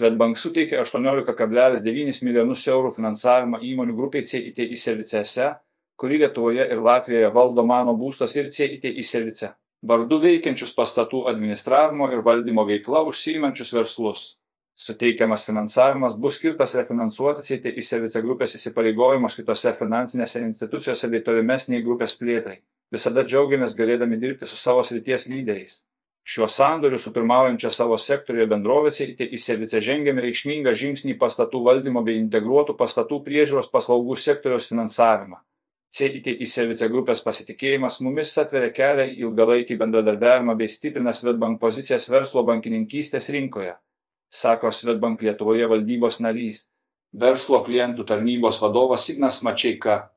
Svetbank suteikė 18,9 milijonus eurų finansavimą įmonių grupiai CIT į Servicėse, kuri Lietuvoje ir Latvijoje valdo mano būstas ir CIT į Service. Vardu veikiančius pastatų administravimo ir valdymo veikla užsiimančius verslus. Suteikiamas finansavimas bus skirtas refinansuoti CIT į Service grupės įsipareigojimus kitose finansinėse institucijose bei tolimesniai grupės plėtrai. Visada džiaugiamės galėdami dirbti su savo srities lyderiais. Šiuo sandoriu su pirmaujančia savo sektoriuje bendrovė CIT į Service žengėme reikšmingą žingsnį pastatų valdymo bei integruotų pastatų priežiūros paslaugų sektoriaus finansavimą. CIT į Service grupės pasitikėjimas mumis atveria kelią į ilgalaikį bendradarbiavimą bei stiprina Svetbank pozicijas verslo bankininkystės rinkoje, sako Svetbank Lietuvoje valdybos narys, verslo klientų tarnybos vadovas Ignas Mačiaika.